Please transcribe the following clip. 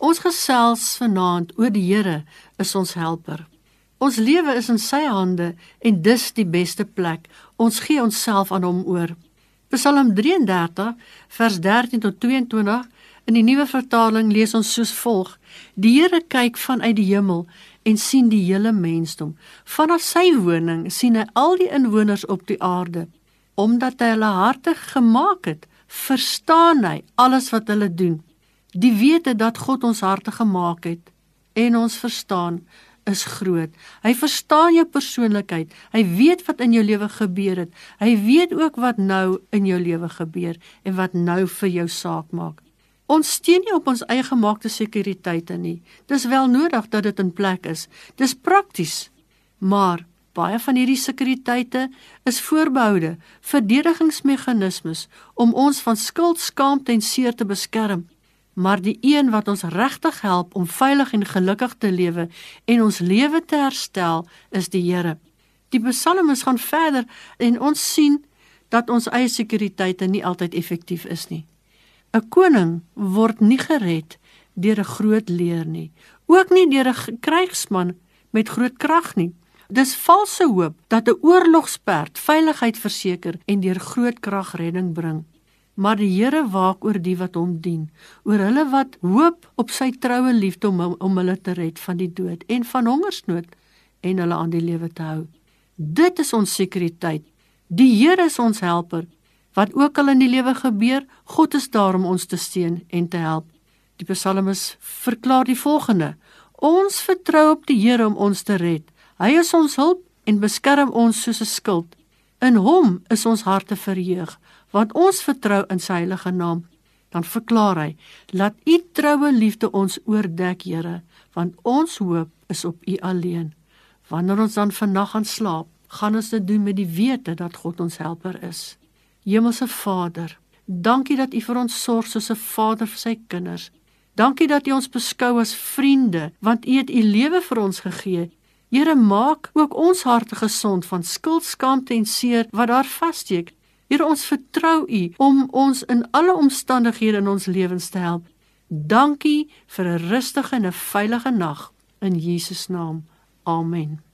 Ons gesels vanaand oor die Here is ons helper. Ons lewe is in sy hande en dis die beste plek. Ons gee onsself aan hom oor. Psalm 33 vers 13 tot 22 in die nuwe vertaling lees ons soos volg: Die Here kyk vanuit die hemel en sien die hele mensdom. Vanaf sy woning sien hy al die inwoners op die aarde. Omdat hy hulle harte gemaak het, verstaan hy alles wat hulle doen. Die wete dat God ons harte gemaak het en ons verstaan is groot. Hy verstaan jou persoonlikheid. Hy weet wat in jou lewe gebeur het. Hy weet ook wat nou in jou lewe gebeur en wat nou vir jou saak maak. Ons steun nie op ons eie gemaakte sekuriteite nie. Dis wel nodig dat dit in plek is. Dis prakties. Maar baie van hierdie sekuriteite is voorbehoude, verdedigingsmeganismes om ons van skuld, skaamte en seer te beskerm. Maar die een wat ons regtig help om veilig en gelukkig te lewe en ons lewe te herstel, is die Here. Die psalmes gaan verder en ons sien dat ons eie sekuriteite nie altyd effektief is nie. 'n Koning word nie gered deur 'n groot leer nie, ook nie deur 'n krygsman met groot krag nie. Dis valse hoop dat 'n oorlogsperd veiligheid verseker en deur groot krag redding bring. Maar die Here waak oor die wat hom dien, oor hulle wat hoop op sy troue liefde om om hulle te red van die dood en van hongersnood en hulle aan die lewe te hou. Dit is ons sekuriteit. Die Here is ons helper Wat ook al in die lewe gebeur, God is daar om ons te steun en te help. Die Psalmes verklaar die volgende: Ons vertrou op die Here om ons te red. Hy is ons hulp en beskerm ons soos 'n skild. In Hom is ons harte verheug, want ons vertrou in sy heilige naam. Dan verklaar hy: Laat U troue liefde ons oordek, Here, want ons hoop is op U alleen. Wanneer ons dan vannag gaan slaap, gaan ons dit doen met die wete dat God ons helper is. Hemelse Vader, dankie dat U vir ons sorg soos 'n vader vir sy kinders. Dankie dat U ons beskou as vriende, want U het U lewe vir ons gegee. Here, maak ook ons harte gesond van skuld, skaamte en seer wat daar vassteek. Here, ons vertrou U om ons in alle omstandighede in ons lewens te help. Dankie vir 'n rustige en 'n veilige nag in Jesus naam. Amen.